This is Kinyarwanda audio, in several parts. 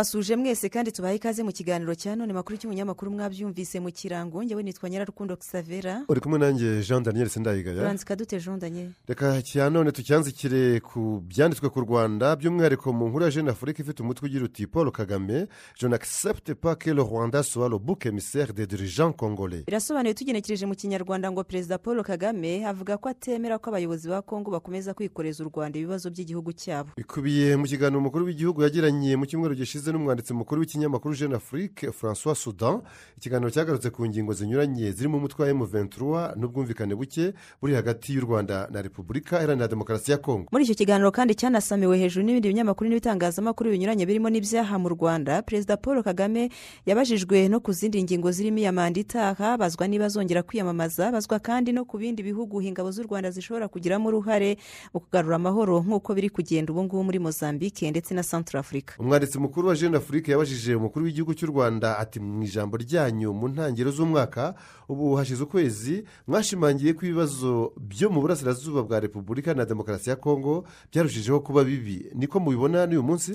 turabasuje mwese kandi tubahe ikaze mu kiganiro cya none makuru cy'umunyamakuru mwabyumvise mu kirango? Ngewe nitwa nyirarukundo xavera uri kumwe nanjye jean daniel sindayigaya. Urandika dute jean daniel. Reka cya none tucyanzikire ku byanditswe ku rwanda by'umwihariko mu nkuru ya jeune afurika ifite umutwe ugira uti paul kagame je n'accepte pas que le rwanda soit le bouc émissaire des dirigeants congolais. Birasobanuye tugenekereje mu kinyarwanda ngo perezida paul kagame avuga ko atemera ko abayobozi ba kongo bakomeza kwikoreza u rwanda ibibazo by'igihugu cyabo. Bikubiye mu kiganiro umukuru w'igihugu yagiranye mu cyumweru gishize n'umwanditsi mukuru w'ikinyamakuru jeune afrique francois sudan ikiganiro cyagarutse ku ngingo zinyuranye zirimo umutwe wa emuventura n'ubwumvikane buke buri hagati y'u rwanda na repubulika iharanira demokarasi ya kongo muri icyo kiganiro kandi cyanasamiwe hejuru n'ibindi binyamakuru n'ibitangazamakuru binyuranye birimo n'ibyaha mu rwanda. Perezida paul kagame yabajijwe no ku zindi ngingo zirimo iya manda itaha bazwa niba azongera kwiyamamaza bazwa kandi no ku bindi bihugu ingabo z'u rwanda zishobora kugiramo uruhare mu kugarura amahoro nk'uko biri kugenda ubu ngubu muri mozambique ndetse na central africa umwanditsi mukuru wa jeune afrique yabajije umukuru w'igihugu cy'u rwanda ati mu ijambo ryanyu mu ntangiriro z'umwaka ubu hashize ukwezi mwashimangiye ko ibibazo byo mu burasirazuba bwa repubulika na demokarasi ya kongo byarushijeho kuba bibi. Niko mubibona n'uyu munsi?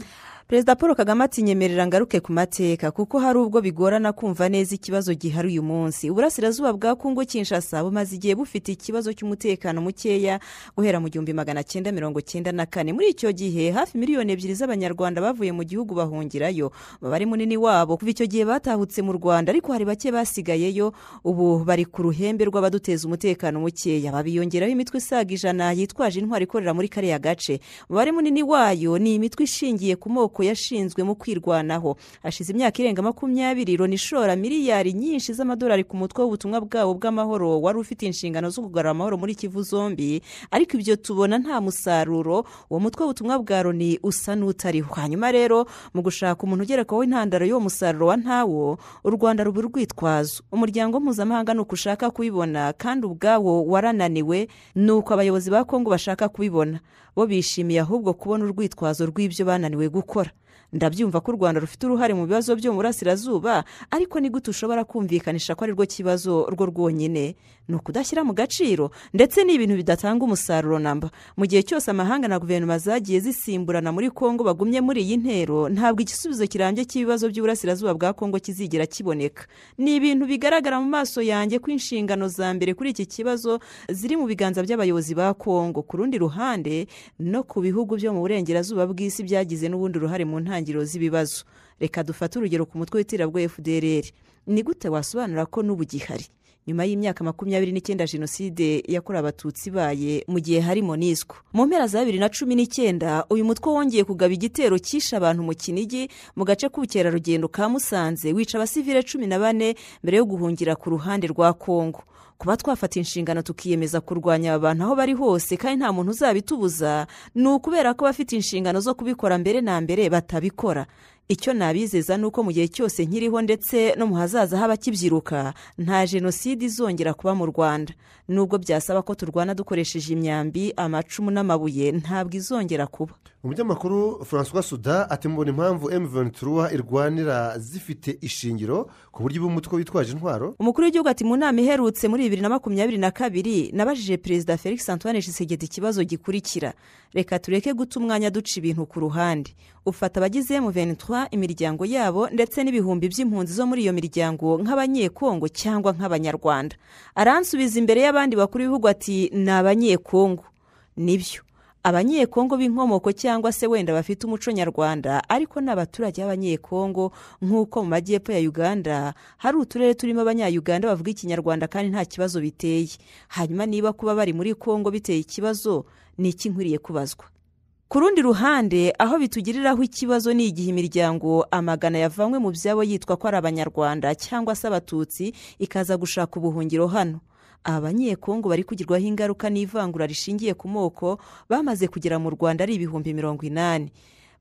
Perezida paul kagame ati nyemerera ngaruke ku mateka kuko hari ubwo bigorana kumva neza ikibazo gihari uyu munsi. Uburasirazuba bwa kongo kinshasa bumaze igihe bufite ikibazo cy'umutekano mukeya guhera mu gihumbi magana cyenda mirongo cyenda na kane. Muri icyo gihe hafi miliyoni ebyiri z'abanyarwanda bavuye mu gihugu bahungirayo. Umubare munini wabo. Kuva icyo gihe batahutse mu rwanda ariko hari bake basigayeyo. Ubu bari ku ruhembe rw'abaduteza umutekano mukeya. Babiyongeraho imitwe isaga ijana yitwaje intwari ikorera muri kariya gace. Umubare munini wayo. Ni imitwe ishingiye ku moko yashinzwe mu kwirwanaho. Hashize imyaka irenga makumyabiri loni ishora miliyari nyinshi z'amadolari ku mutwe w'ubutumwa bwabo bw'amahoro wari ufite inshingano zo kugarura amahoro muri kivu zombi. Ariko ibyo tubona nta musaruro. Uwo mutwe w'ubutumwa bwa loni usa n'utariho. Hanyuma rero mu gushaka umuntu ugerekaho intandaro y'uwo musaruro wa ntawo u rwanda ruba urwitwazo. Umuryango mpuzamahanga ni uko ushaka kubibona kandi ubwawo warananiwe ni uko abayobozi ba kongo bashaka kubibona. Bo bishimiye ahubwo kubona urwitwazo rw'ibyo bananiwe gukora. Ndabyumva ko u rwanda rufite uruhare mu bibazo byo mu burasirazuba ariko ni gute ushobora kumvikanisha ko ari rwo kibazo rwo rwonyine? Ni ukudashyira mu gaciro ndetse ni ibintu bidatanga umusaruro namba mu gihe cyose amahanga na guverinoma zagiye zisimburana muri kongo bagumye muri iyi ntero ntabwo igisubizo kirambye cy'ibibazo by'uburasirazuba bwa kongo kizigera kiboneka. Ni ibintu bigaragara mu maso yanjye ko inshingano za mbere kuri iki kibazo ziri mu biganza by'abayobozi ba kongo. Ku rundi ruhande no ku bihugu byo mu burengerazuba bw'isi byagize n'ubundi ruhare mu ntangiriro z'ibibazo. Reka dufate urugero ku mutwe w'iterabwoba fdrr ni gute wasobanura ko n'ubu gihari? Nyuma y'imyaka makumyabiri n'icyenda jenoside yakorewe abatutsi ibaye mu gihe hari monisco. Mu mpera za bibiri na cumi n'icyenda uyu mutwe wongeye kugaba igitero cyishe abantu mu kinigi mu gace k'ubukerarugendo ka musanze wica abasivile cumi na bane mbere yo guhungira ku ruhande rwa kongo kuba twafata inshingano tukiyemeza kurwanya aba bantu aho bari hose kandi nta muntu uzabitubuza ni ukubera ko abafite inshingano zo kubikora mbere na mbere batabikora. Icyo nabizeza ni uko mu gihe cyose nkiriho ndetse no mu hazaza h'abakibyiruka nta jenoside izongera kuba mu rwanda. Nubwo byasaba ko turwana dukoresheje imyambi amacumu n'amabuye ntabwo izongera kuba. Umunyamakuru francois suda ati mubona impamvu emuventura irwanira zifite ishingiro ku buryo bw'umutwe witwaje intwaro? Umukuru w'igihugu ati mu nama iherutse muri bibiri na makumyabiri na kabiri nabajije perezida felix antoine Tshisekedi ikibazo gikurikira. Reka tureke guta umwanya duca ibintu ku ruhande. Ufata abagize emuventura imiryango yabo ndetse n'ibihumbi by'impunzi zo muri iyo miryango nk'abanyekongo cyangwa nk'abanyarwanda. Aransubiza imbere y'abandi bakuru b'ibihugu ati ni abanyekongo. Nibyo abanyekongo b'inkomoko cyangwa se wenda bafite umuco nyarwanda ariko ni abaturage b'abanyekongo nk'uko mu majyepfo ya uganda hari uturere turimo abanyayuganda bavuga ikinyarwanda kandi nta kibazo biteye. Hanyuma niba kuba bari muri kongo biteye ikibazo ni iki nkwiriye kubazwa? Ku rundi ruhande aho bitugiriraho ikibazo ni igihe imiryango amagana yavanywe mu byabo yitwa ko ari abanyarwanda cyangwa se abatutsi ikaza gushaka ubuhungiro hano. Aba banyekongo bari kugirwaho ingaruka n'ivangura rishingiye ku moko bamaze kugera mu rwanda ari ibihumbi mirongo inani.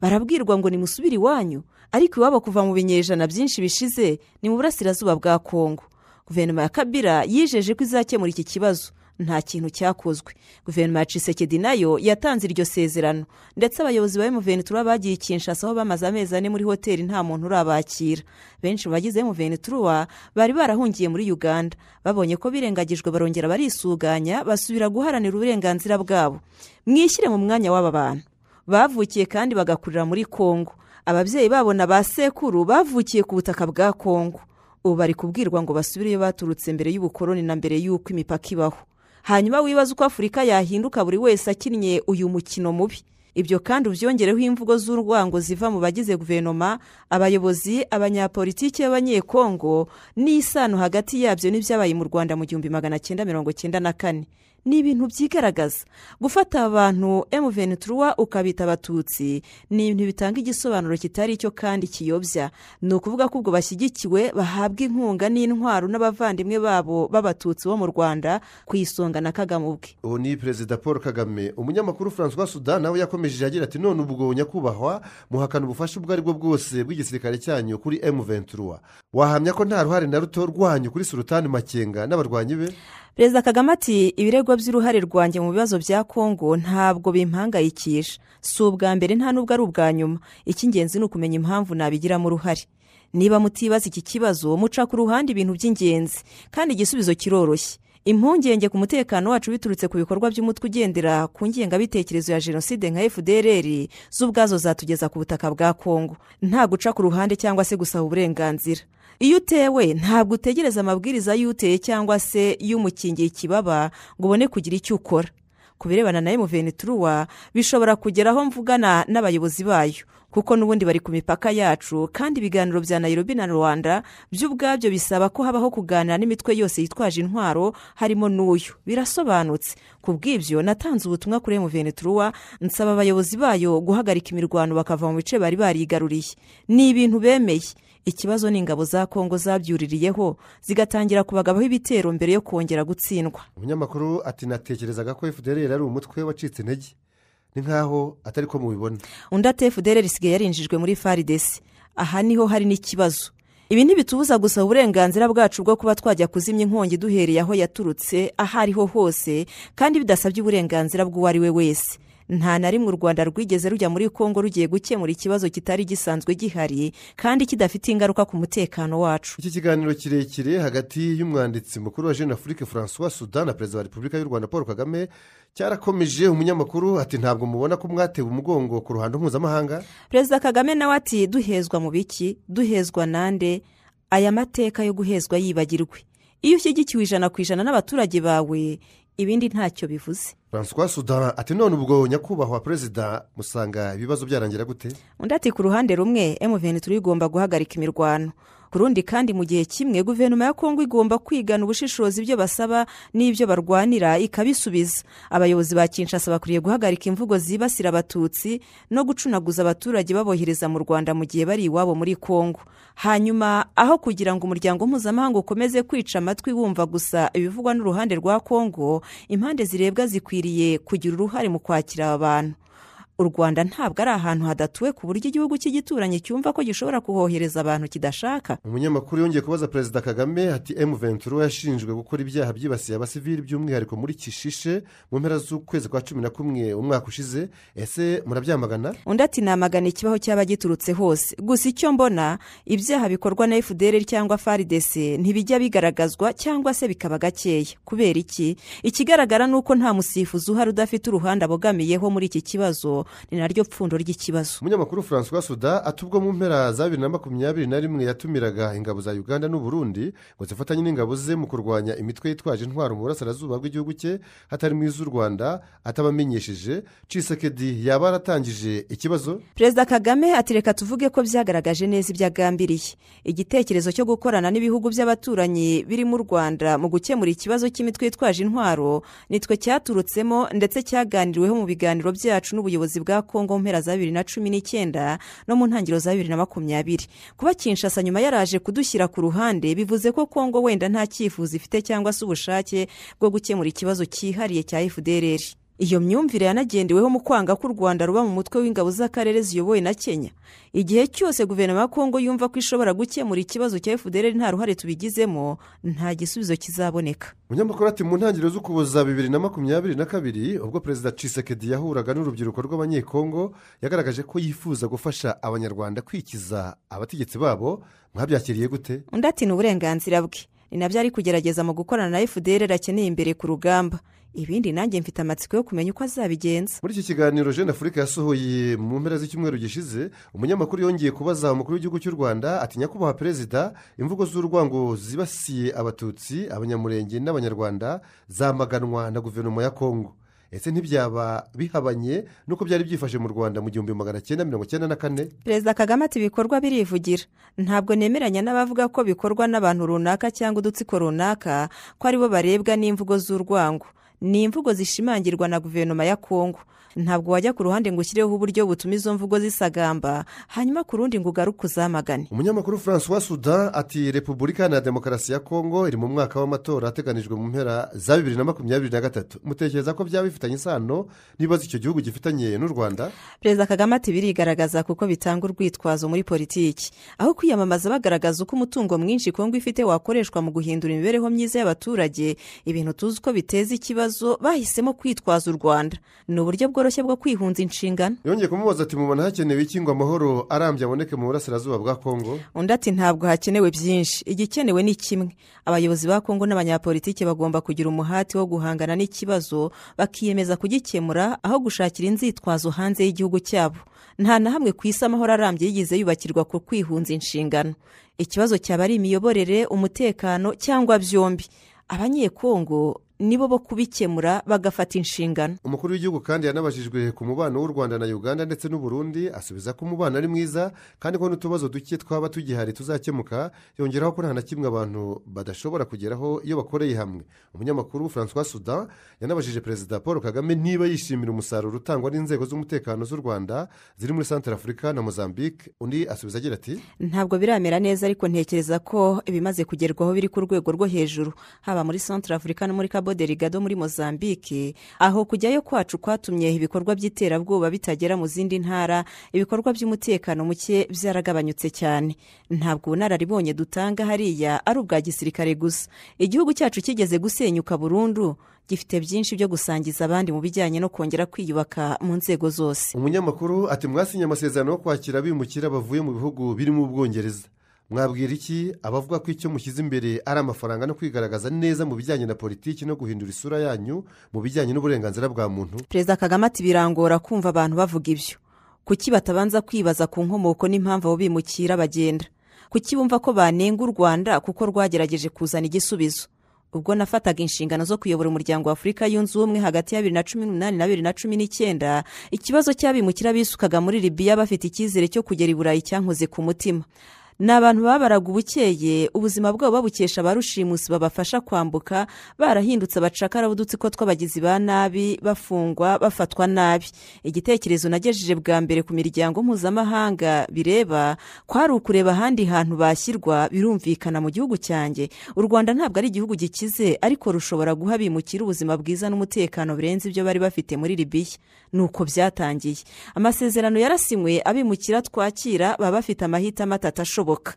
Barabwirwa ngo nimusubire iwanyu ariko iwabo kuva mu binyejana byinshi bishize ni mu burasirazuba bwa kongo. Guverinoma ya kabira yijeje ko izakemura iki kibazo. Nta kintu cyakozwe. Guverinoma ya cisekedi na yo yatanze iryo sezerano. Ndetse abayobozi ba emuventura bagiye kinshasa aho bamaze amezi ane muri hoteli nta muntu urabakira. Benshi mu bagize emuventura bari barahungiye muri uganda. Babonye ko birengagijwe barongera barisuganya basubira guharanira uburenganzira bwabo. Mwishyire mu mwanya w'aba bantu. Bavukiye kandi bagakurira muri kongo. Ababyeyi babo na ba sekuru bavukiye ku butaka bwa kongo. Ubu bari kubwirwa ngo basubire iyo baturutse mbere y'ubukoroni na mbere y'uko imipaka ibaho. Hanyuma wibaza uko afurika yahinduka buri wese akinnye uyu mukino mubi. Ibyo kandi ubyongereho imvugo z'urwango ziva mu bagize guverinoma abayobozi abanyapolitiki b'abanyekongo n'isano hagati yabyo n'ibyabaye mu rwanda mu gihumbi magana cyenda mirongo cyenda na kane. Ni ibintu byigaragaza. Gufata abantu emuventura ukabita abatutsi ni ibintu bitanga igisobanuro kitari cyo kandi kiyobya. Ni ukuvuga ko ubwo bashyigikiwe bahabwa inkunga n'intwaro n'abavandimwe babo b'abatutsi bo mu rwanda ku isonga na kagame ubwe. Ubu ni perezida paul kagame. Umunyamakuru francois sudan nawe yakomeje agira ati none ubwo nyakubahwa muhakana ubufasha ubwo ari bwo bwose bw'igisirikare cyanyu kuri emuventura wahamya ko nta ruhare na ruto rwanyu kuri sultani makenga n'abarwanyi be? Perezida kagame ati ibirego by'uruhare rwanjye mu bibazo bya kongo ntabwo bimpangayikisha. Si ubwa mbere nta n'ubwo ari ubwa nyuma. Icy'ingenzi ni ukumenya impamvu nabigiramo uruhare. Niba mutibaza iki kibazo muca ku ruhande ibintu by'ingenzi. Kandi igisubizo kiroroshye. Impungenge ku mutekano wacu biturutse ku bikorwa by'umutwe ugendera ku ngengabitekerezo ya jenoside nka fdrr z'ubwazo zatugeza ku butaka bwa kongo nta guca ku ruhande cyangwa se gusaba uburenganzira. Iyo utewe ntabwo utegereza amabwiriza y'uteye cyangwa se y'umukingiye ikibaba ngo ubone kugira icyo ukora. Ku birebana na emuvenituruwa bishobora kugeraho mvugana n'abayobozi bayo. Kuko n'ubundi bari ku mipaka yacu kandi ibiganiro bya nayirobi na rwanda byo ubwabyo bisaba ko habaho kuganira n'imitwe yose yitwaje intwaro harimo n'uyu. Birasobanutse. Ku bw'ibyo natanze ubutumwa kuri emuvenituruwa nsaba abayobozi bayo guhagarika imirwano bakava mu bice bari barigaruriye. Ni ibintu bemeye. Ikibazo ni ingabo za kongo zabyuririyeho zigatangira kubagabaho ibitero mbere yo kongera gutsindwa. Umunyamakuru ati natekerezaga ko fdr ari umutwe wacitse intege. Ni nkaho atari ko mubibona. Undi ati fdr isigaye yarinjijwe muri faridesi aha ni ho hari n'ikibazo. Ibi ntibitubuza gusa uburenganzira bwacu bwo kuba twajya kuzimya inkongi duhereye aho yaturutse aho ariho hose kandi bidasabye uburenganzira bw'uwo ari we wese. Nta na rimwe u rwanda rwigeze rujya muri kongo rugiye gukemura ikibazo kitari gisanzwe gihari kandi kidafite ingaruka ku mutekano wacu. Iki kiganiro kirekire hagati y'umwanditsi mukuru wa jeune afurike francois sudan na perezida wa repubulika y'u rwanda paul kagame cyarakomeje umunyamakuru ati ntabwo mubona ko mwatewe umugongo ku ruhando mpuzamahanga? Perezida kagame nawe ati duhezwa mu biki? Duhezwa nande? Aya mateka yo guhezwa yibagirwe. Iyo ushyigikiwe ijana ku ijana n'abaturage bawe ibindi ntacyo bivuze. Francois sudan ati none ubwo nyakubahwa perezida musanga ibibazo byarangira gute? Undi ati ku ruhande rumwe emuventura igomba guhagarika imirwano. Ku rundi kandi mu gihe kimwe guverinoma ya kongo igomba kwigana ubushishozi ibyo basaba n'ibyo barwanira ikabisubiza. Abayobozi ba kinshasa bakwiriye guhagarika imvugo zibasira abatutsi no gucunaguza abaturage babohereza mu rwanda mu gihe bari iwabo muri kongo. Hanyuma aho kugira ngo umuryango mpuzamahanga ukomeze kwica amatwi wumva gusa ibivugwa n'uruhande rwa kongo impande zirebwa zikwiriye kugira uruhare mu kwakira aba bantu. U rwanda ntabwo ari ahantu hadatuwe ku buryo igihugu cy'igituranyi cyumva ko gishobora kuhohereza abantu kidashaka. Umunyamakuru yongeye kubaza perezida kagame ati emu venturo yashinjwe gukora ibyaha byibasiye abasivili by'umwihariko muri kishishe mu mpera z'ukwezi kwa cumi na kumwe umwaka ushize. Ese murabyamagana? Undi ati namagana ikibaho cyaba giturutse hose. Gusa icyo mbona ibyaha bikorwa na fdr cyangwa faridese ntibijya bigaragazwa cyangwa se bikaba gakeya. Kubera iki? Ikigaragara ni uko nta musifuzi uhari udafite uruhande abogamiyeho muri iki kibazo. Ni naryo pfundo ry'ikibazo. Umunyamakuru francois suda ati ubwo mu mpera za bibiri na makumyabiri na rimwe yatumiraga ingabo za uganda n'uburundi ngo zifatanye n'ingabo ze mu kurwanya imitwe yitwaje intwaro mu burasirazuba bw'igihugu cye hatarimo iz'u rwanda atabamenyesheje. Cisekedi yaba yaratangije ikibazo? Perezida kagame ati reka tuvuge ko byagaragaje neza ibyo agambiriye igitekerezo cyo gukorana n'ibihugu by'abaturanyi birimo u rwanda mu gukemura ikibazo cy'imitwe yitwaje intwaro nitwe cyaturutsemo ndetse cyaganiriweho mu biganiro byacu n'ubuyobozi bwa kongo mpera za bibiri na cumi n'icyenda no mu ntangiriro za bibiri na makumyabiri. Kuba kinshasa nyuma yaraje kudushyira ku ruhande bivuze ko kongo wenda nta cyifuzo ifite cyangwa se ubushake bwo gukemura ikibazo cyihariye cya fdr iyo myumvire yanagendeweho mu kwanga ko u rwanda ruba mu mutwe w'ingabo z'akarere ziyobowe na kenya. Igihe cyose guverinoma ya kongo yumva ko ishobora gukemura ikibazo cya fdr nta ruhare tubigizemo nta gisubizo kizaboneka. Umunyamakuru ati mu ntangiriro z'ukuboza bibiri na makumyabiri na kabiri ubwo perezida cisekedi yahuraga n'urubyiruko rw'abanyekongo yagaragaje ko yifuza gufasha abanyarwanda kwikiza abategetsi babo. Mwabyakiriye gute? Undi ati ni uburenganzira bwe. Ni na byo ari kugerageza mu gukorana na fdr akeneye imbere ku rugamba. Ibindi nanjye mfite amatsiko yo kumenya uko azabigenza. Muri iki kiganiro jeune afurika yasohoye mu mpera z'icyumweru gishize umunyamakuru yongeye kubaza umukuru w'igihugu cy'u rwanda ati nyakubahwa perezida imvugo z'urwango zibasiye abatutsi abanyamurenge n'abanyarwanda zamaganwa na guverinoma ya kongo ese ntibyaba bihabanye n'uko byari byifashe mu rwanda mu gihumbi magana cyenda mirongo icyenda na kane? Perezida kagame ati ibikorwa birivugira. Ntabwo nemeranya n'abavuga ko bikorwa n'abantu runaka cyangwa udutsiko runaka ko ari bo barebwa n'imvugo z'urwango. Ni imvugo zishimangirwa na guverinoma ya kongo ntabwo wajya ku ruhande ngo ushyireho uburyo butuma izo mvugo zisagamba hanyuma ku rundi ngo ugaruke uzamagane. Umunyamakuru francois sudan ati repubulika na demokarasi ya kongo iri mu mwaka w'amatora ateganijwe mu mpera za bibiri na makumyabiri na gatatu. Mutekereza ko byaba bifitanye isano n'ibibazo icyo gihugu gifitanye n'u rwanda? Perezida kagame ati birigaragaza kuko bitanga urwitwazo muri politiki. Aho kwiyamamaza bagaragaza uko umutungo mwinshi kongo ifite wakoreshwa mu guhindura imibereho myiza y'abaturage ibintu tuzi ko biteza ikibazo bahisemo kwitwaza u rwanda. Ni uburyo bworoshye bwo kwihunza inshingano. Yongeye kumubaza ati mubona hakenewe iki ngo amahoro arambye aboneke mu burasirazuba bwa kongo? Undi ati ntabwo hakenewe byinshi. Igikenewe ni kimwe. Abayobozi ba kongo n'abanyapolitiki bagomba kugira umuhati wo guhangana n'ikibazo bakiyemeza kugikemura aho gushakira inzitwazo hanze y'igihugu cyabo. Nta na hamwe ku isi amahoro arambye yigeze yubakirwa ku kwihunza inshingano. Ikibazo cyaba ari imiyoborere umutekano cyangwa byombi. Abanyekongo nibo bo kubikemura bagafata inshingano. Umukuru w'igihugu kandi yanabajijwe ku mubano w'u rwanda na uganda ndetse n'uburundi asubiza ko umubano ari mwiza kandi ko n'utubazo duke twaba tugihari tuzakemuka yongeraho ko nta na kimwe abantu badashobora kugeraho iyo bakoreye hamwe. Umunyamakuru francois sudan yanabajije perezida paul kagame niba yishimira umusaruro utangwa n'inzego z'umutekano z'u rwanda ziri muri santara afurika na mozambique undi asubiza agira ati ntabwo biramera neza ariko ntekereza ko ibimaze kugerwaho biri ku rwego rwo hejuru haba muri santara afurika no muri kabo derigado muri mozambique aho kujyayo kwacu kwatumye ibikorwa by'iterabwoba bitagera mu zindi ntara ibikorwa by'umutekano muke byaragabanyutse cyane. Ntabwo ubunararibonye dutanga hariya ari ubwa gisirikare gusa. Igihugu cyacu kigeze gusenyuka burundu gifite byinshi byo gusangiza abandi mu bijyanye no kongera kwiyubaka mu nzego zose. Umunyamakuru ati mwasinye amasezerano yo kwakira abimukira bavuye mu bihugu birimo ubwongereza. Mwabwira iki? Abavuga ko icyo mushyize imbere ari amafaranga no kwigaragaza neza mu bijyanye na politiki no guhindura isura yanyu mu bijyanye n'uburenganzira bwa muntu. Perezida kagame ati birangora kumva abantu bavuga ibyo. Kuki batabanza kwibaza ku nkomoko n'impamvu abo bimukira bagenda? Kuki bumva ko banenga u rwanda kuko rwagerageje kuzana igisubizo? Ubwo nafataga inshingano zo kuyobora umuryango wa afurika yunze ubumwe hagati ya bibiri na cumi n'umunani na bibiri na cumi n'icyenda ikibazo cy'abimukira bisukaga muri libiya bafite icyizere cyo kugera i burayi cyankoze ku mutima. Ni abantu babaraga ubukeye ubuzima bwabo babukesha abarushimusi babafasha kwambuka barahindutse abacakara b'udutsiko tw'abagizi ba nabi bafungwa bafatwa nabi. Igitekerezo nagejeje bwa mbere ku miryango mpuzamahanga bireba kwari ukureba ahandi hantu bashyirwa birumvikana mu gihugu cyanjye. U rwanda ntabwo ari igihugu gikize ariko rushobora guha abimukira ubuzima bwiza n'umutekano birenze ibyo bari bafite muri libiya ni uko byatangiye. Amasezerano yarasinywe abimukira twakira baba bafite amahitamo atatu ashoboka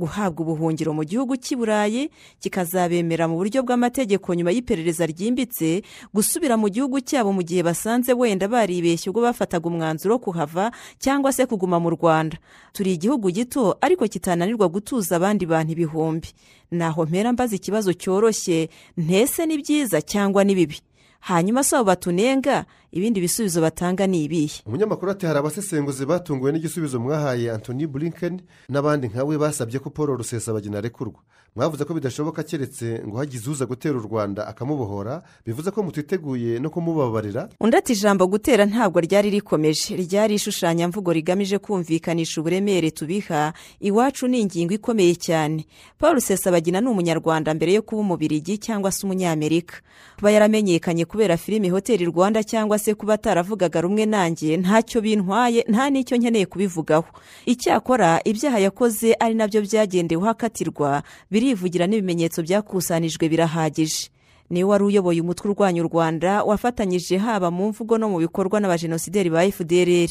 guhabwa ubuhungiro mu gihugu cy'i burayi kikazabemera mu buryo bw'amategeko nyuma y'iperereza ryimbitse gusubira mu gihugu cyabo mu gihe basanze wenda baribeshye ubwo bafataga umwanzuro wo kuhava cyangwa se kuguma mu rwanda. Turi igihugu gito ariko kitananirwa gutuza abandi bantu ibihumbi. Naho mpera mbaza ikibazo cyoroshye ntese ni byiza cyangwa ni bibi? Hanyuma si abo batunenga ibindi bisubizo batanga ni ibihe? Umunyamakuru ati hari abasesenguzi batunguwe n'igisubizo mwahaye antoni burinken n'abandi nkawe basabye ko paul rusesabagina arekurwa. Mwavuze ko bidashoboka keretse ngo hagize uza gutera u rwanda akamubohora bivuze ko mutiteguye no kumubabarira. Undi ati ijambo gutera ntabwo ryari rikomeje. Ryari ishushanyamvugo rigamije kumvikanisha uburemere tubiha. Iwacu ni ingingo ikomeye cyane. Paul rusesabagina ni umunyarwanda mbere yo kuba umubirigi cyangwa se umunyamerika. Kuba yaramenyekanye kubera filime hoteli rwanda cyangwa se kuba ataravugaga rumwe nanjye ntacyo bintwaye nta n'icyo nkeneye kubivugaho. Icyakora ibyaha yakoze ari na byo byagendeweho akatirwa birivugira n'ibimenyetso byakusanijwe birahagije. Niwe wari uyoboye umutwe urwanya u rwanda wafatanyije haba mu mvugo no mu bikorwa n'abajenosideri ba fdrr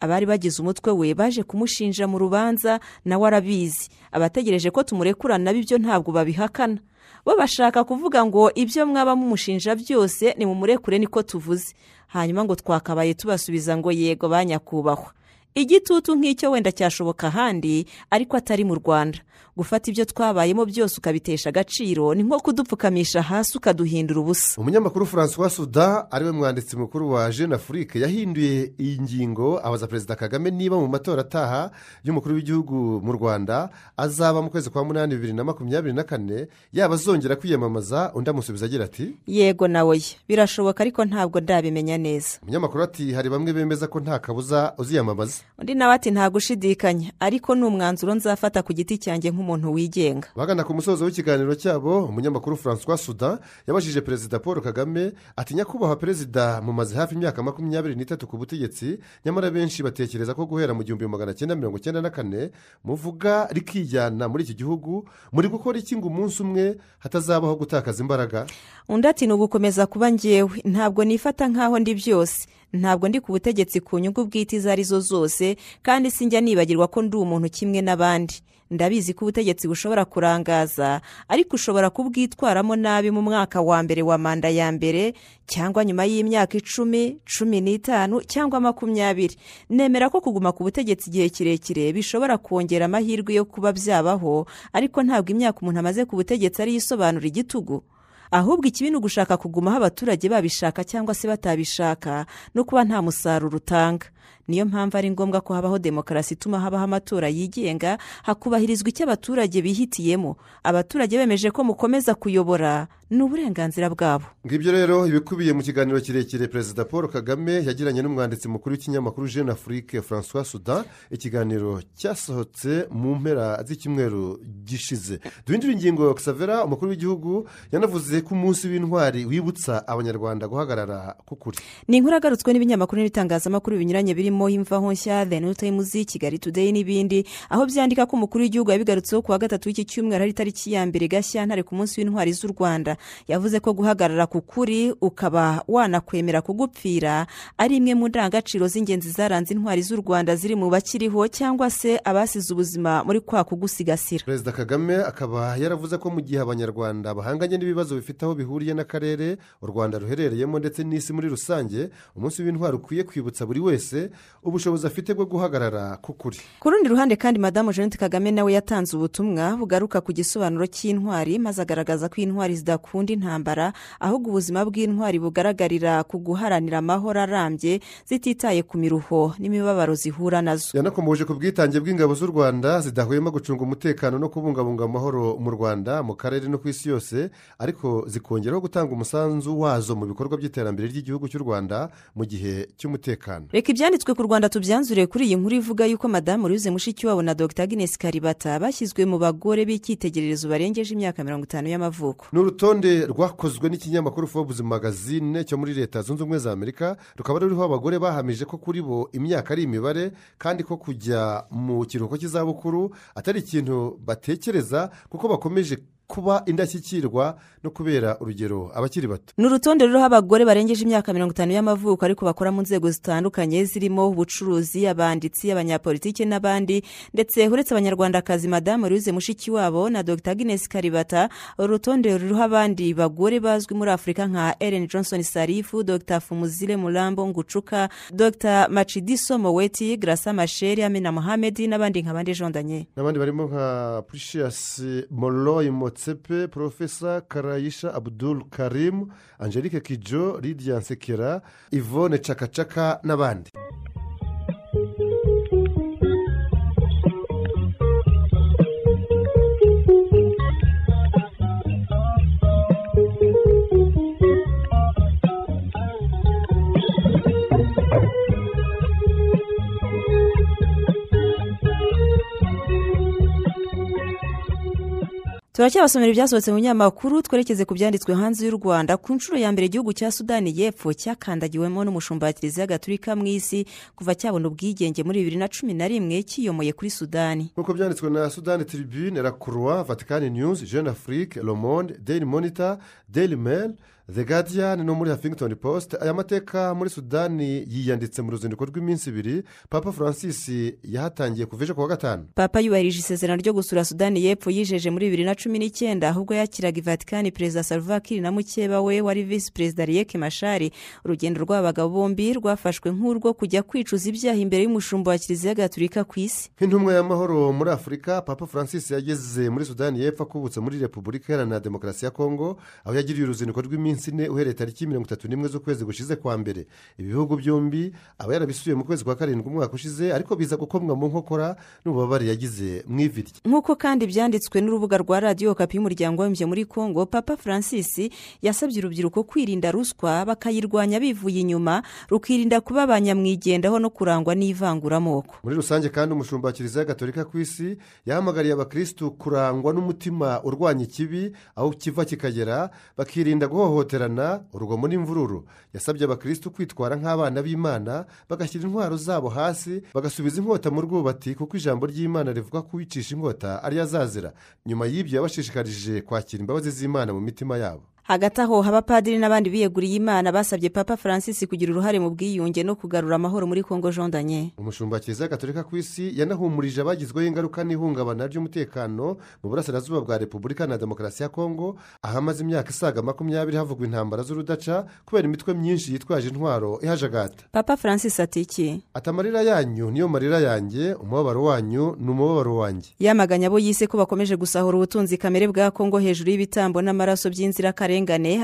abari bagize umutwe we baje kumushinja mu rubanza nawe arabizi. Abategereje ko tumurekurana ibyo ntabwo babihakana. Bo bashaka kuvuga ngo ibyo mwaba mumushinja byose ni mumurekure niko tuvuze. Hanyuma ngo twakabaye tubasubiza ngo yego ba nyakubahwa igitutu nk'icyo wenda cyashoboka ahandi ariko atari mu rwanda. Gufata ibyo twabayemo byose ukabitesha agaciro ni nko kudupfukamisha hasi ukaduhindura ubusa. Umunyamakuru francois suda ari we mwanditsi mukuru wa jeune afurike yahinduye iyi ngingo abaza perezida kagame niba mu matora ataha y'umukuru w'igihugu mu rwanda azaba mu kwezi kwa munani bibiri na makumyabiri na kane yaba azongera kwiyamamaza undi amusubiza agira ati yego nawe birashoboka ariko ntabwo ndabimenya neza. Umunyamakuru ati hari bamwe bemeza ko nta kabuza uziyamamaza? Undi nawe ati nta gushidikanya ariko ni umwanzuro nzafata ku giti cyanjye nk'umuntu wigenga. Bagana ku musozo w'ikiganiro cyabo umunyamakuru francois suda yabajije perezida paul kagame ati nyakubahwa perezida mumaze hafi imyaka makumyabiri n'itatu ku butegetsi nyamara benshi batekereza ko guhera mu gihumbi magana cyenda mirongo cyenda na kane muvuga rikijyana muri iki gihugu muri gukora iki ngo umunsi umwe hatazabaho gutakaza imbaraga? Undi ati ni ugukomeza kuba ngewe ntabwo nifata nk'aho ndi byose. Ntabwo ndi ku butegetsi ku nyungu bwite izo ari zo zose kandi sinjya nibagirwa ko ndi umuntu kimwe n'abandi. Ndabizi ko ubutegetsi bushobora kurangaza ariko ushobora kubwitwaramo nabi mu mwaka wa mbere wa manda ya mbere cyangwa nyuma y'imyaka icumi cumi n'itanu cyangwa makumyabiri. Nemera ko kuguma ku butegetsi igihe kirekire bishobora kongera amahirwe yo kuba byabaho ariko ntabwo imyaka umuntu amaze ku butegetsi ariyo isobanura igitugu. Ahubwo ikibi ni ugushaka kugumaho abaturage babishaka cyangwa se batabishaka no kuba nta musaruro utanga. Niyo mpamvu ari ngombwa ko habaho demokarasi ituma habaho amatora yigenga hakubahirizwa icyo abaturage bihitiyemo. Abaturage bemeje ko mukomeza kuyobora ni uburenganzira bwabo. Ngibyo rero ibikubiye mu kiganiro kirekire perezida paul kagame yagiranye n'umwanditsi mukuru w'ikinyamakuru jeune afurike francois sudan ikiganiro cyasohotse mu mpera z'icyumweru gishize. Duhindura ingingo xavera umukuru w'igihugu yanavuze ko umunsi w'intwari wibutsa abanyarwanda guhagarara k'ukuri. Ni inkuru agarutswe n'ibinyamakuru n'ibitangazamakuru binyuranye birimo imvaho nshya the new times kigali today n'ibindi aho byandika ko umukuru w'igihugu yabigarutseho ku wa gatatu w'iki cyumweru ari itariki ya mbere gashyantare ku munsi w'intwari z'u rwanda. Yavuze ko guhagarara ku kuri ukaba wanakwemera kugupfira ari imwe mu ndangagaciro z'ingenzi zaranze intwari z'u rwanda ziri mu bakiriho cyangwa se abasize ubuzima muri kwa kugusigasira. Perezida kagame akaba yaravuze ko mu gihe abanyarwanda bahanganye n'ibibazo bifite aho bihuriye n'akarere u rwanda ruherereyemo ndetse n'isi muri rusange umunsi w'intwari ukwiye kwibutsa buri wese ubushobozi afite bwo guhagarara k'ukuri ku rundi ruhande kandi madamu jeannette kagame nawe yatanze ubutumwa bugaruka ku gisobanuro cy'intwari maze agaragaza ko intwari zidakunda intambara ahubwo ubuzima bw'intwari bugaragarira ku guharanira amahoro arambye zititaye ku miruho n'imibabaro zihura na zo. Yanakomeje ku bwitange bw'ingabo z'u rwanda zidahwema gucunga umutekano no kubungabunga amahoro mu rwanda mu karere no ku isi yose ariko zikongeraho gutanga umusanzu wazo mu bikorwa by'iterambere ry'igihugu cy'u rwanda mu gihe cy'umutekano. Reka ibyanditswe ku rwanda tubyanzure kuri iyi nkuru ivuga yuko madamu louise mushikiwabo na dr agnes karibata bashyizwe mu bagore b'icyitegererezo barengeje imyaka mirongo itanu y'amavuko. Ni urutonde rwakozwe n'ikinyamakuru forbes magazine cyo muri leta zunze ubumwe za amerika rukaba ruriho abagore bahamije ko kuri bo imyaka ari imibare kandi ko kujya mu kiruhuko cy'izabukuru atari ikintu batekereza kuko bakomeje kuba indashyikirwa no kubera urugero abakiri bato. Ni urutonde ruriho abagore barengeje imyaka mirongo itanu y'amavuko ariko bakora mu nzego zitandukanye zirimo ubucuruzi abanditsi abanyapolitiki n'abandi. Ndetse uretse abanyarwandakazi madamu louise mushikiwabo na dr. Agnes karibata uru rutonde ruriho abandi bagore bazwi muri afurika nka ellen johnson sarifu dr. Fumuzile murambo ngucuka dr. Macidiso moweti grasa masheri amina mohamed n'abandi nka bande jondanye. N'abandi barimo nka precious moroyi motsepe porofesa karayisha abudul karim angelique kijo lidia nsekera ivone cakacaka n'abandi. Turacyabasomera ibyasohotse mu binyamakuru twerekeze ku byanditswe hanze y'u rwanda. Ku nshuro ya mbere igihugu cya sudani y'epfo cyakandagiwemo n'umushumba wa kiliziya gatulika mu isi kuva cyabona ubwigenge muri bibiri na cumi na rimwe kiyomoye kuri sudani. Nk'uko byanditswe na sudani tribune la croix vatican news jeune afrique le monde daily monitor daily mail the guardian no muri huffington post. Aya mateka muri sudani yiyanditse mu ruzinduko rw'iminsi ibiri. Papa francis yahatangiye kuva ejo kuwa gatanu. Papa yubahirije isezerano ryo gusura sudani y'epfo yijeje muri bibiri na cumi n'icyenda ahubwo yakiraga ivatikani perezida salva kiir na mukeba we wari visi perezida riyeke mashari urugendo rw'abagabo bombi rwafashwe nk'urwo kujya kwicuza ibyaha imbere y'umushumba wa kiliziya gatulika ku isi. Nk'intumwa y'amahoro muri afurika papa francis yageze muri sudani y'epfo akubutse muri repubulika iharanira demokarasi ya kongo aho yagiriye uruzinduko rw'iminsi ine uhereye tariki mirongo itatu n'imwe z'ukwezi gushize kwa mbere. Ibihugu byombi aba yarabisuye mu kwezi kwa karindwi umwaka ushize ariko biza gukomwa mu nkokora n'ububabare yagize mu ivi rye nk'uko kandi byanditswe n'urubuga rwa radiyo kapi y'umuryango w'abimbye muri kongo papa francis yasabye urubyiruko kwirinda ruswa bakayirwanya bivuye inyuma rukirinda kuba abanyamwigendaho no kurangwa n'ivanguramoko. Muri rusange kandi umushumba wa kiliziya gatolika ku isi yahamagariye abakirisitu kurangwa n'umutima urwanya ikibi aho kiva kikagera bakirinda guhohoterana urugomo n'imvururu. Yasabye abakirisitu kwitwara nk'abana b'imana bagashyira intwaro zabo hasi bagasubiza inkota mu rwubati kuko ijambo ry'imana rivuga ko uwicisha inkota ariyo azazira. Nyuma y'ibyo yabashishikarije kwakira imbabazi z'imana mu mitima yabo. Hagati aho abapadiri n'abandi biyeguriye imana basabye papa francis kugira uruhare mu bwiyunge no kugarura amahoro muri kongo jondanye umushumba kiliziya gatolika ku isi yanahumurije abagizweho ingaruka n'ihungabana ry'umutekano mu burasirazuba bwa repubulika na demokarasi ya kongo aho amaze imyaka isaga makumyabiri havugwa intambara z'urudaca kubera imitwe myinshi yitwaje intwaro ihajagata. Papa francis ati iki? Ati amarira yanyu niyo marira yanjye umubabaro wanyu ni umubabaro wanjye. Yamaganya abo yise ko bakomeje gusahura ubutunzi kamere bwa kongo hejuru y'ibitambo n'amaraso by'inzirakarengane.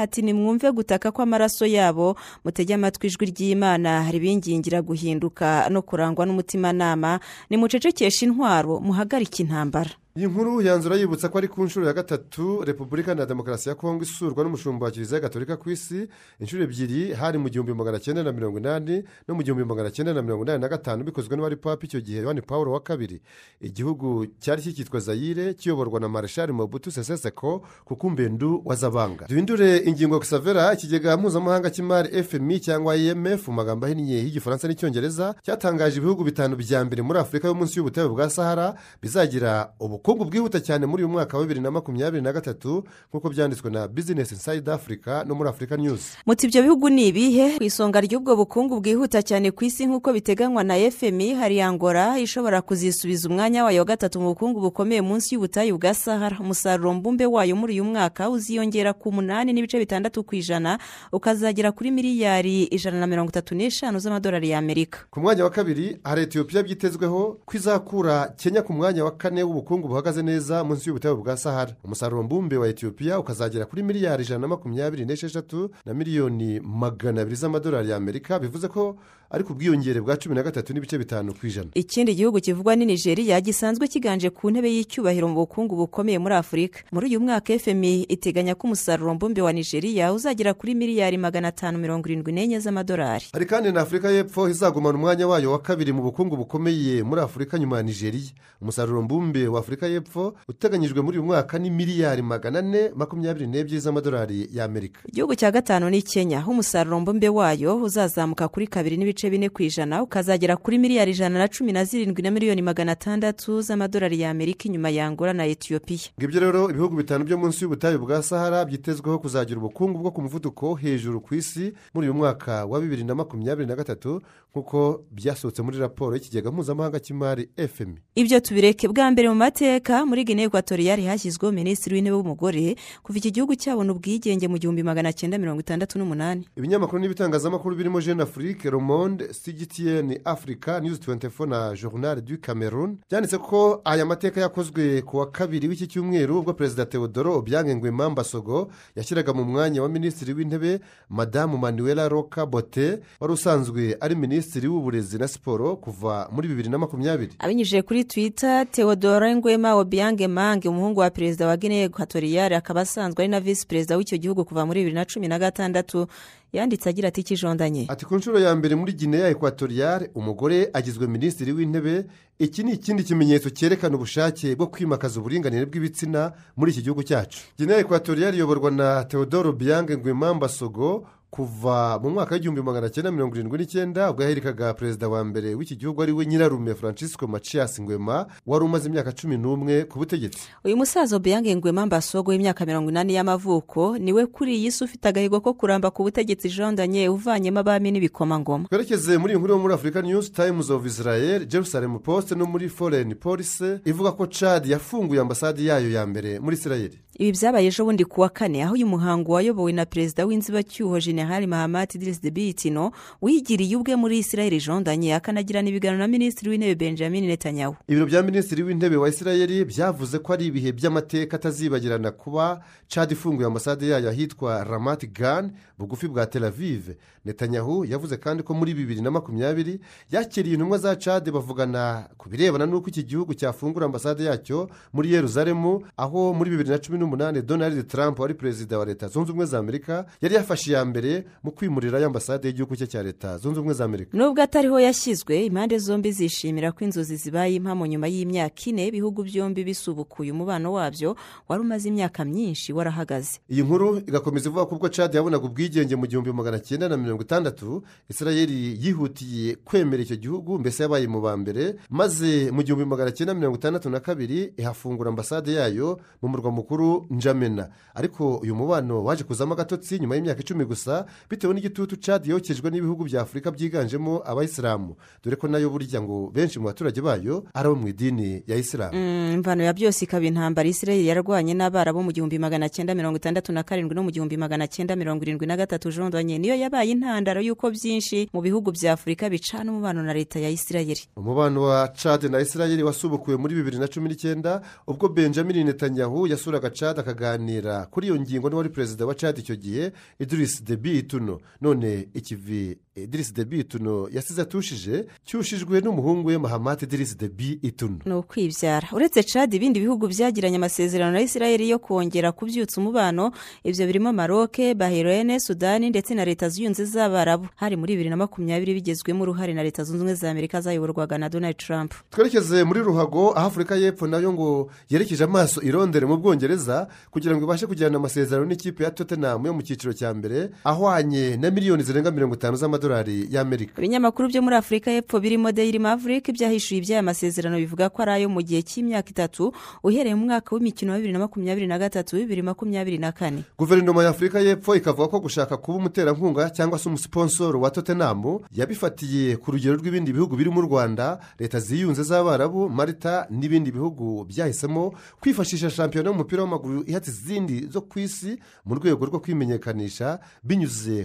Ati nimwumve gutaka kw'amaraso yabo mutege amatwi ijwi ry'imana. Ribingingira guhinduka no kurangwa n'umutimanama. Nimucecekeshe intwaro muhagarike intambara. Iyi nkuru yanzura yibutsa ko ari ku nshuro ya gatatu repubulika na demokarasi ya kongo isurwa n'umushumba wa kiliziya gatolika ku isi inshuro ebyiri hari mu gihumbi magana cyenda na mirongo inani no mu gihumbi magana cyenda na mirongo inani na gatanu bikozwe n'uwari papa icyo gihe yohani paul wa kabiri. Igihugu cyari kikitwa zayire kiyoborwa na mareshari mobutu seseseko kuko mbendu wa zabanga. Duhindure ingingo gisavera ikigega mpuzamahanga cy'imari fmi cyangwa imf mu magambo ahinnye y'igifaransa n'icyongereza cyatangaje ibihugu bitanu bya mbere muri afurika yo munsi y'ubutayu bwa sahara bizagira ubu ubukungu bwihuta cyane muri uyu mwaka wa bibiri na makumyabiri na gatatu nk'uko byanditswe na bizinesi insayidi afurika no muri afurika nyuzi muti ibyo bihugu ni ibihe? Ku isonga ry'ubwo bukungu bwihuta cyane ku isi nk'uko biteganywa na fmi hari angora ishobora kuzisubiza umwanya wayo wa gatatu mu bukungu bukomeye munsi y'ubutayu bwa sahara. Umusaruro mbumbe wayo muri uyu mwaka uziyongera ku munani n'ibice bitandatu ku ijana ukazagera kuri miliyari ijana na mirongo itatu n'eshanu z'amadolari y'amerika ku mwanya wa kabiri hari etiyopiya byitezweho ko izakura kenya ku mwanya wa kane w'ubukungu buhagaze neza munsi y'ubutayu bwa sahara. Umusaruro mbumbe wa etiyopiya ukazagera kuri miliyari ijana na makumyabiri n'esheshatu na miliyoni magana abiri z'amadolari y'amerika. Bivuze ko ari ku bwiyongere bwa cumi na gatatu n'ibice bitanu ku ijana. Ikindi gihugu kivugwa ni nigeria gisanzwe kiganje ku ntebe y'icyubahiro mu bukungu bukomeye muri afurika muri uyu mwaka fmi iteganya ko umusaruro mbumbe wa nigeria uzagera kuri miliyari magana atanu mirongo irindwi n'enye z'amadolari. Hari kandi na afurika y'epfo izagumana umwanya wayo wa kabiri mu bukungu bukomeye muri afurika nyuma ya nigeria. Umusaruro mbumbe wa afurika y'epfo uteganyijwe muri uyu mwaka ni miliyari magana ane makumyabiri n'ebyiri z'amadolari y'amerika. Igihugu cya gatanu ni kenya. Aho umusaruro mbumbe wayo uzazamuka kuri kabiri n'ibice bine ku ijana ukazagera kuri miliyari ijana na cumi na zirindwi na miliyoni magana atandatu z'amadolari y'amerika inyuma ya angola na etiyopiya ngibyo rero ibihugu bitanu byo munsi y'ubutayu bwa sahara byitezweho kuzagira ubukungu bwo ku muvuduko hejuru ku isi muri uyu mwaka wa bibiri na makumyabiri na gatatu nk'uko byasohotse muri raporo y'ikigega mpuzamahanga cy'imari fmi ibyo tubireke bwa mbere mu mateka muri guinea ekwatoriyari hashyizweho minisitiri w'intebe w'umugore. Kuva iki gihugu cyabona ubwigenge mu gihumbi magana cyenda mirongo itandatu n'umunani. Ibinyamakuru n'ibitangazamakuru birimo jeune afrique le monde cgtn africa news 24 na journal du cameroon byanditse ko aya mateka yakozwe ku wa kabiri w'iki cyumweru ubwo perezida teodoro obiang nguema mbasogo yashyiraga mu mwanya wa minisitiri w'intebe madamu manuela roca bote wari usanzwe ari minisitiri minisitiri w'uburezi na siporo kuva muri bibiri na makumyabiri. Abinyujije kuri twitter theodore ngwema obiange mange umuhungu wa perezida wa guinea equatoriale akaba asanzwe ari na visi perezida w'icyo gihugu kuva muri bibiri na cumi na gatandatu yanditse agira ati ikijondanye. Ati ku nshuro ya mbere muri guinea equatoriale umugore agizwe minisitiri w'intebe iki ni ikindi kimenyetso cyerekana ubushake bwo kwimakaza uburinganire bw'ibitsina muri iki gihugu cyacu. Guinea equatoriale iyoborwa na theodore biyange ngwemamba sogo kuva mu mwaka w'igihumbi magana cyenda mirongo irindwi n'icyenda ubwo yaherikaga perezida wa mbere w'iki gihugu ari we nyirarume francisco macias ngwema wari umaze imyaka cumi n'umwe ku butegetsi. Uyu musaza obiange ngwema mbasogo w'imyaka mirongo inani y'amavuko ni we kuri iyi si ufite agahigo ko kuramba ku butegetsi jondanye uvanyemo abami n'ibikomangoma twerekeze muri iyi nkuru yo muri afurika news times of israel jerusalem post no muri foreign police ivuga ko chad yafunguye ambasade yayo ya mbere muri israel. Ibi byabaye ejo bundi ku wa kane aho uyu muhango wayobowe na perezida w'inzibacyuho generali mahamati dirisi de bitino wigiriye ubwe muri israel jondanye akanagirana ibiganiro na minisitiri w'intebe benjamin netanyahu. Ibiro bya minisitiri w'intebe wa israel byavuze ko ari ibihe by'amateka atazibagirana kuba chad ifunguye ambasade yayo ahitwa ramati gan bugufi bwa tel aviv. Netanyahu yavuze kandi ko muri bibiri na makumyabiri yakiriye intumwa za chad bavugana ku birebana n'uko iki gihugu cyafungura ambasade yacyo muri yeruzalemu aho muri bibiri na cumi n'umunani donald trump wari perezida wa leta zunze ubumwe za amerika yari yafashe iya mbere mu kwimurira ambasade y'igihugu cye cya leta zunze ubumwe za amerika. Nubwo atariho yashyizwe impande zombi zishimira ko inzozi zibaye impamo nyuma y'imyaka ine ibihugu byombi bisubukuye umubano wabyo wari umaze imyaka myinshi warahagaze. Iyi nkuru igakomeza ivuga ko ubwo cad yabonaga ubwigenge mu gihumbi magana cyenda na mirongo itandatu israel yihutiye kwemera icyo gihugu mbese yabaye mu ba mbere maze mu gihumbi magana cyenda mirongo itandatu na kabiri ihafungura ambasade yayo mu murwa mukuru njamena ariko uyu mubano waje kuzamo agatotsi nyuma y'imyaka icumi gusa bitewe n'igitutu cad yokejwe n'ibihugu bya afurika byiganjemo abayisilamu. Dore ko na yo burya ngo benshi mu baturage bayo ari abo mu idini ya isilamu imvano ya byose ikaba intambara. Israel yarwanye n'abarabu mu gihumbi magana cyenda mirongo itandatu na karindwi no mu gihumbi magana cyenda mirongo irindwi na gatatu. Jondanye niyo yabaye intandaro y'uko byinshi mu bihugu bya afurika bicana umubano na leta ya israel umubano wa cad na israel wasubukuwe muri bibiri na cumi n'icyenda ubwo benjamin netanyahu yasuraga cad akaganira kuri iyo ngingo n'uwari perezida wa cad icyo gihe idirisi debi ituno none ikivi idirisi debi ituno yasize atushije cyushijwe n'umuhungu we mahamati idirisi debi ituno ni ukwibyara. Uretse cad ibindi bihugu byagiranye amasezerano na israel yo kongera kubyutsa umubano. Ibyo birimo maroke bahirene sudani ndetse na leta zunze z'abarabu hari muri bibiri na makumyabiri bigezwemo uruhare na leta zunze ubumwe za amerika zayoborwaga na donald trump. Twerekeze muri ruhago aho afurika y'epfo na yo ngo yerekeje amaso irondere mu bwongereza kugira ngo ibashe kugirana amasezerano n'ikipe ya tottenham yo mu cyiciro cya mbere ahwanye na miliyoni zirenga mirongo itanu z'amadolari y'amerika. Ibinyamakuru byo muri afurika y'epfo birimo daily maverick byahishuye iby'aya masezerano bivuga ko ari ayo mu gihe cy'imyaka itatu uhereye mu mwaka w'imikino wa bibiri na makumyabiri na gatatu bibiri makumyabiri na kane. Guverinoma ya afurika y'epfo ikavuga ko gushaka kuba umuterankunga cyangwa se umusiponsoro wa tottenham yabifatiye ku rugero rw'ibindi bihugu birimo u rwanda leta ziyunze z'abarabu marita n'ibindi bihugu byahisemo kwifashisha shampiyona y'umupira w'amaguru ihatse izindi zo ku isi mu rwego rwo kwimenyekanisha binyuze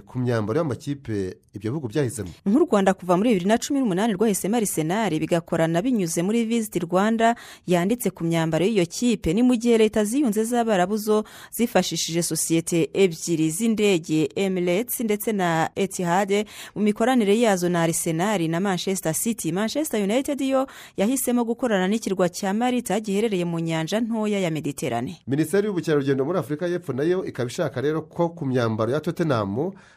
ku myambaro y'amakipe ibyo bihugu byahisemo nk'u rwanda kuva muri bibiri na cumi n'umunani rwahisemo arisenali bigakorana binyuze muri visiti rwanda yanditse ku myambaro y'iyo kipe. Ni mu gihe leta ziyunze z'abarabu zo zifashishije sosiyete ebyiri z'indege emiretse ndetse na etihade mu mikoranire yazo na arisenali na manchester city. Manchester united yo yahisemo gukorana n'ikirwa cya marita giherereye mu nyanja ntoya ya mediterane. Minisiteri y'ubukerarugendo muri afurika y'epfo na yo ikaba ishaka rero ko ku myambaro ya tottenham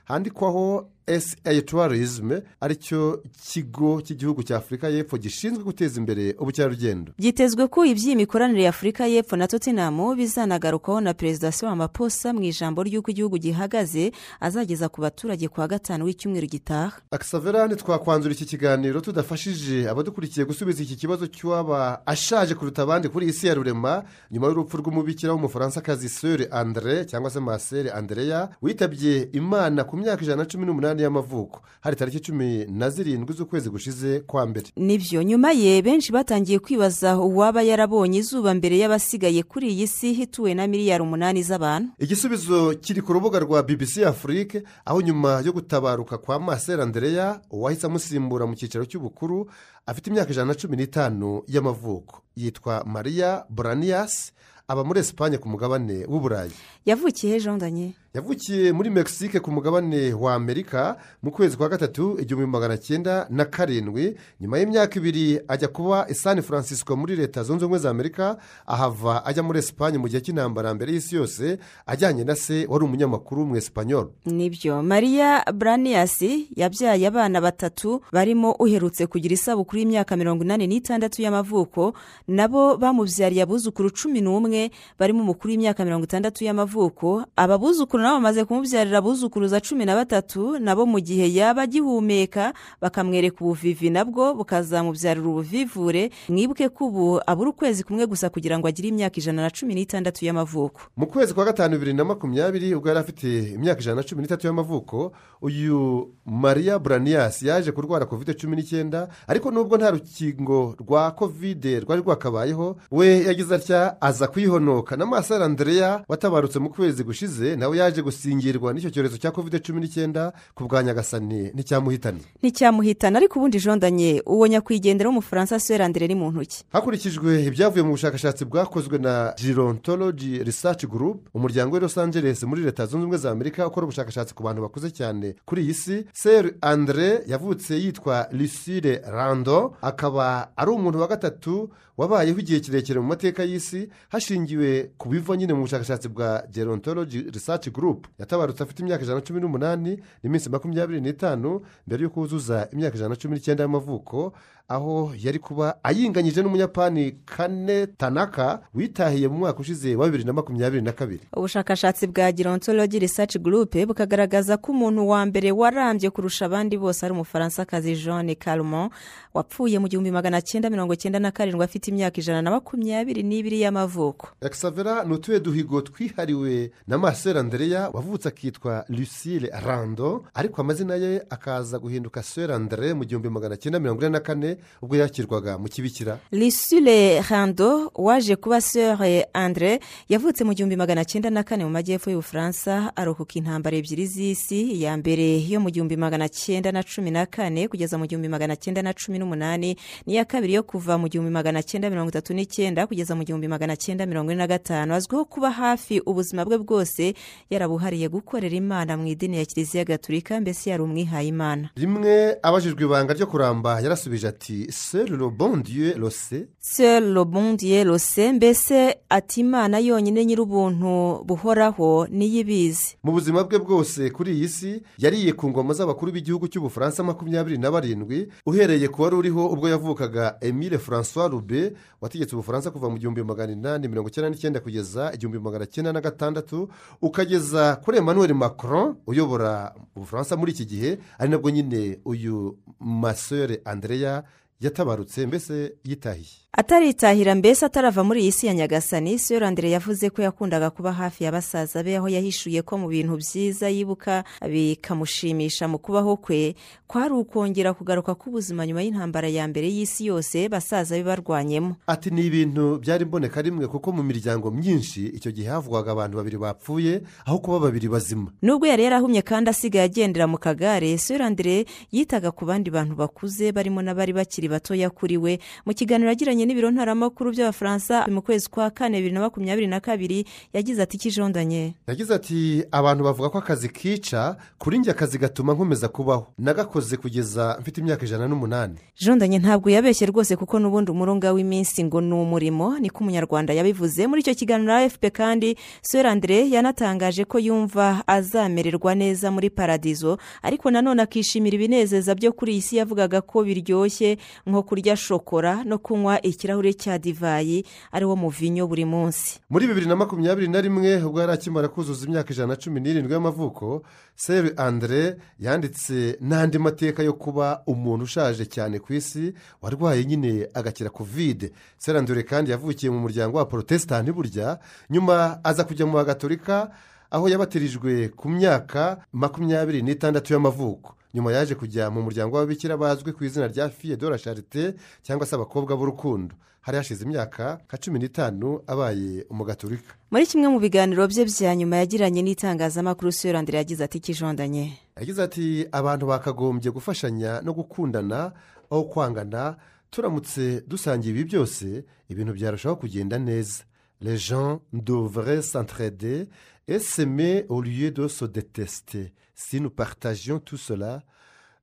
handikwaho esi tourism ari cyo kigo cy'igihugu cya afurika y'epfo gishinzwe guteza imbere ubukerarugendo. Byitezwe ko iby'iyi mikoranire ya afurika y'epfo na tottenham bizanagarukaho na perezida w'amaposa mu ijambo ry'uko igihugu gihagaze azageza ku baturage ku wa gatanu w'icyumweru gitaha. Akisaverani twakwanzura iki kiganiro tudafashije abadukurikiye gusubiza iki kibazo cy'uwaba ashaje kuruta abandi kuri iyi si ya rurema nyuma y'urupfu rw'umubikira w'umufaransa sere andre cyangwa se masere andereya witabye imana ku myaka ijana na cumi n'umunani. Y'amavuko. Hari tariki cumi na zirindwi z'ukwezi gushize kwa mbere. Nibyo nyuma ye benshi batangiye kwibaza uwaba yarabonye izuba mbere y'abasigaye kuri iyi si hituwe na miliyari umunani z'abantu. Igisubizo kiri ku rubuga rwa bbc afurike aho nyuma yo gutabaruka kwa masera andereya uwahise amusimbura mu cyicaro cy'ubukuru afite imyaka ijana na cumi n'itanu y'amavuko. Yitwa maria buraniyasi aba muri esipanye ku mugabane w'uburayi yavukiye jondanye yavukiye muri mexique ku mugabane wa amerika mu kwezi kwa gatatu igihumbi magana cyenda na karindwi nyuma y'imyaka ibiri ajya kuba i san francisco muri leta zunze ubumwe za amerika ahava ajya muri esipanye mu gihe cy'intambara mbere y'isi yose ajyanye na se wari umunyamakuru mu esipanyol ni byo. Mariya buraniyasi yabyaye abana batatu barimo uherutse kugira isabukuru y'imyaka mirongo inani n'itandatu y'amavuko nabo bamubyariye abuzukuru cumi n'umwe barimo umukuru w'imyaka mirongo itandatu y'amavuko. Aba buzukuru nabo bamaze kumubyarira abuzukuruza cumi na batatu nabo mu gihe yaba agihumeka bakamwereka ubuvivi nabwo bukazamubyarira ubuvivure mwibuke ko ubu abura ukwezi kumwe gusa kugira ngo agire imyaka ijana na cumi n'itandatu y'amavuko. Mu kwezi kwa gatanu bibiri na makumyabiri ubwo yari afite imyaka ijana na cumi n'itatu y'amavuko uyu mariya buraniyasi yaje kurwara kovide cumi n'icyenda ariko nubwo nta rukingo rwa kovide rwari rwakabayeho we yagize atya aza kuyihonoka na masara andereya watabarutse mu kwezi gushize nawe yaje gusingirwa n'icyo cyorezo cya kovide cumi n'icyenda ku bwa nyagasani. Nticyamuhitane nticyamuhitana ariko ubundi jondanye uwo nyakwigendera w'umufaransa serandere ni mu ntoki. Hakurikijwe ibyavuye mu bushakashatsi bwakozwe na girontology research group umuryango w'i los angeles muri leta zunze ubumwe za amerika ukora ubushakashatsi ku bantu bakuze cyane kuri iyi si. Ser andre yavutse yitwa lucille rando akaba ari umuntu wa gatatu wabayeho igihe kirekire mu mateka y'isi hashingiwe ku biva nyine mu bushakashatsi bwa gerontology research group. Yatabarutse afite imyaka ijana na cumi n'umunani n'iminsi makumyabiri n'itanu mbere yo kuzuza imyaka ijana na cumi n'icyenda y'amavuko. Aho yari kuba ayinganyije n'umuyapani kane tanaka witahiye mu mwaka ushize wa bibiri na makumyabiri na kabiri. Ubushakashatsi bwa girontology research group bukagaragaza ko umuntu wa mbere warambye kurusha abandi bose ari umufaransakazi jean calmont wapfuye mu gihumbi magana cyenda mirongo cyenda na karindwi afite imyaka ijana na makumyabiri n'ibiri y'amavuko. Exavera ni utuye duhigo twihariwe na masera andereya wavutse akitwa lucille rando ariko amazina ye akaza guhinduka sera andere mu gihumbi magana cyenda mirongo ine na kane ubwo yakirwaga mu kibikira. Lisule rando waje kuba sere andre yavutse mu gihumbi magana cyenda na kane mu majyepfo y'ubufaransa arokoka intambara ebyiri z'isi iya mbere yo mu gihumbi magana cyenda na cumi na kane kugeza mu gihumbi magana cyenda na cumi n'umunani n'iya kabiri yo kuva mu gihumbi magana cyenda mirongo itatu n'icyenda kugeza mu gihumbi magana cyenda mirongo ine na gatanu. Azwiho kuba hafi ubuzima bwe bwose yarabuhariye gukorera imana mu idini ya kiliziya gaturika mbese yari umwihaye imana rimwe abajijwe ibanga ryo kuramba yarasubije ati seri lo bon dieu lo se seri lo bon dieu lo se mbese ati imana yonyine nyir'ubuntu buhoraho niyo ibizi mu buzima bwe bwose kuri iyi si yariye ku ngoma z'abakuru b'igihugu cy'ubufaransa makumyabiri na barindwi uhereye ku wari uriho ubwo yavukaga emile francois rube wategetse ubufaransa kuva mu gihumbi magana inani mirongo icyenda n'icyenda kugeza igihumbi magana cyenda na gatandatu ukageza kuri emmanuel macron uyobora ubufaransa muri iki gihe ari nabwo nyine uyu masore andereya yatabarutse mbese yitahiye. Ataritahira mbese atarava muri iyi si ya nyagasani siyorandire yavuze ko yakundaga kuba hafi ya basaza be aho yahishuye ko mu bintu byiza yibuka bikamushimisha mu kubaho kwe. Kwari ukongera kugaruka k'ubuzima nyuma y'intambara ya mbere y'isi yose basaza be barwanyemo. Ati ni ibintu byari mboneka rimwe kuko mu miryango myinshi icyo gihe havugwaga abantu babiri bapfuye aho kuba babiri bazima. Nubwo yari yarahumye kandi asigaye agendera mu kagare siyorandire yitaga ku bandi bantu bakuze barimo n'abari bakiri batoya kuri we mu kiganiro yagiranye n'ibiro ntaramakuru by'abafaransa mu kwezi kwa kane bibiri na makumyabiri na kabiri yagize ati kijondanye. Yagize ati abantu bavuga ko akazi kica kuri njye akazi gatuma nkomeza kubaho. Nagakoze kugeza mfite imyaka ijana n'umunani. Jondanye ntabwo yabeshye rwose kuko n'ubundi umurunga w'iminsi ngo ni umurimo niko umunyarwanda yabivuze. Muri icyo kiganiro afp kandi serandire yanatangaje ko yumva azamererwa neza muri paradizo ariko nanone akishimira ibinezeza byo kuri iyi si yavugaga ko biryoshye nko kurya shokora no kunywa ikirahure cya divayi ari wo muvinyo buri munsi. Muri bibiri na makumyabiri na rimwe ubwo yari akimara kuzuza imyaka ijana na cumi n'irindwi y'amavuko seri andre yanditse n'andi mateka yo kuba umuntu ushaje cyane ku isi warwaye nyine agakira kovide seri andre kandi yavukiye mu muryango wa porotesitanti burya nyuma aza kujya mu bagatolika aho yabatirijwe ku myaka makumyabiri n'itandatu y'amavuko. Nyuma yaje kujya mu muryango w'ababikira bazwi ku izina rya fiye de la charite cyangwa se abakobwa b'urukundo. Hari hashize imyaka nka cumi n'itanu abaye umugaturika muri kimwe mu biganiro bye bya nyuma yagiranye n'itangazamakuru siyorandire yagize ati kijondanye. Yagize ati abantu bakagombye gufashanya no gukundana aho kwangana turamutse dusangiye ibi byose ibintu byarushaho kugenda neza. Les gens devraient s'entraider et s'aimer au lieu de se détester. Si nous partagions tout cela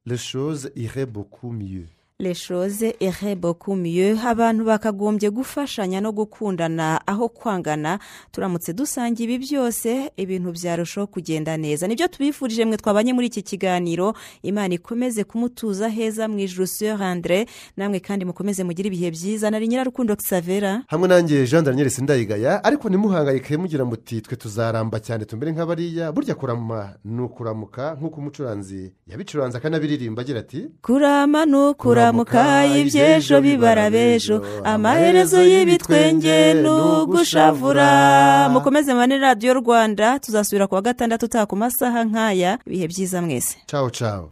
les choses iraient beaucoup mieux. Les choses iraient beaucoup mieux. Abantu bakagombye gufashanya no gukundana aho kwangana. Turamutse dusangiye ibi byose ibintu byarushaho kugenda neza. Nibyo tubifurije mwe twabanye muri iki kiganiro. Imana ikomeze kumutuza heza mu ijuru siyo handire namwe kandi mukomeze mugire ibihe byiza. Nari nyirarukundo kisavera hamwe nanjye jean daniel sindayigaya. Ariko ntimuhangayike mugira muti twe tuzaramba cyane tumere nk'abariya burya kurama ni ukuramuka nk'uko umucuranzi yabicuranze akanabiririmba agira ati kurama ni ukuramuka iby'ejo bibara b'ejo. amaherezo y'ibitwenge ni ugushavura mukomeze mane radiyo rwanda tuzasubira ku wa gatandatu utaha ku masaha nk'aya. Ibihe byiza mwese. Cawo cawo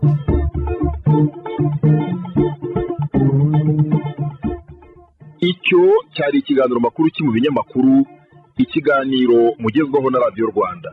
icyo cyari ikiganiro makuru cyo mu binyamakuru? Ikiganiro mugezwaho na radiyo rwanda.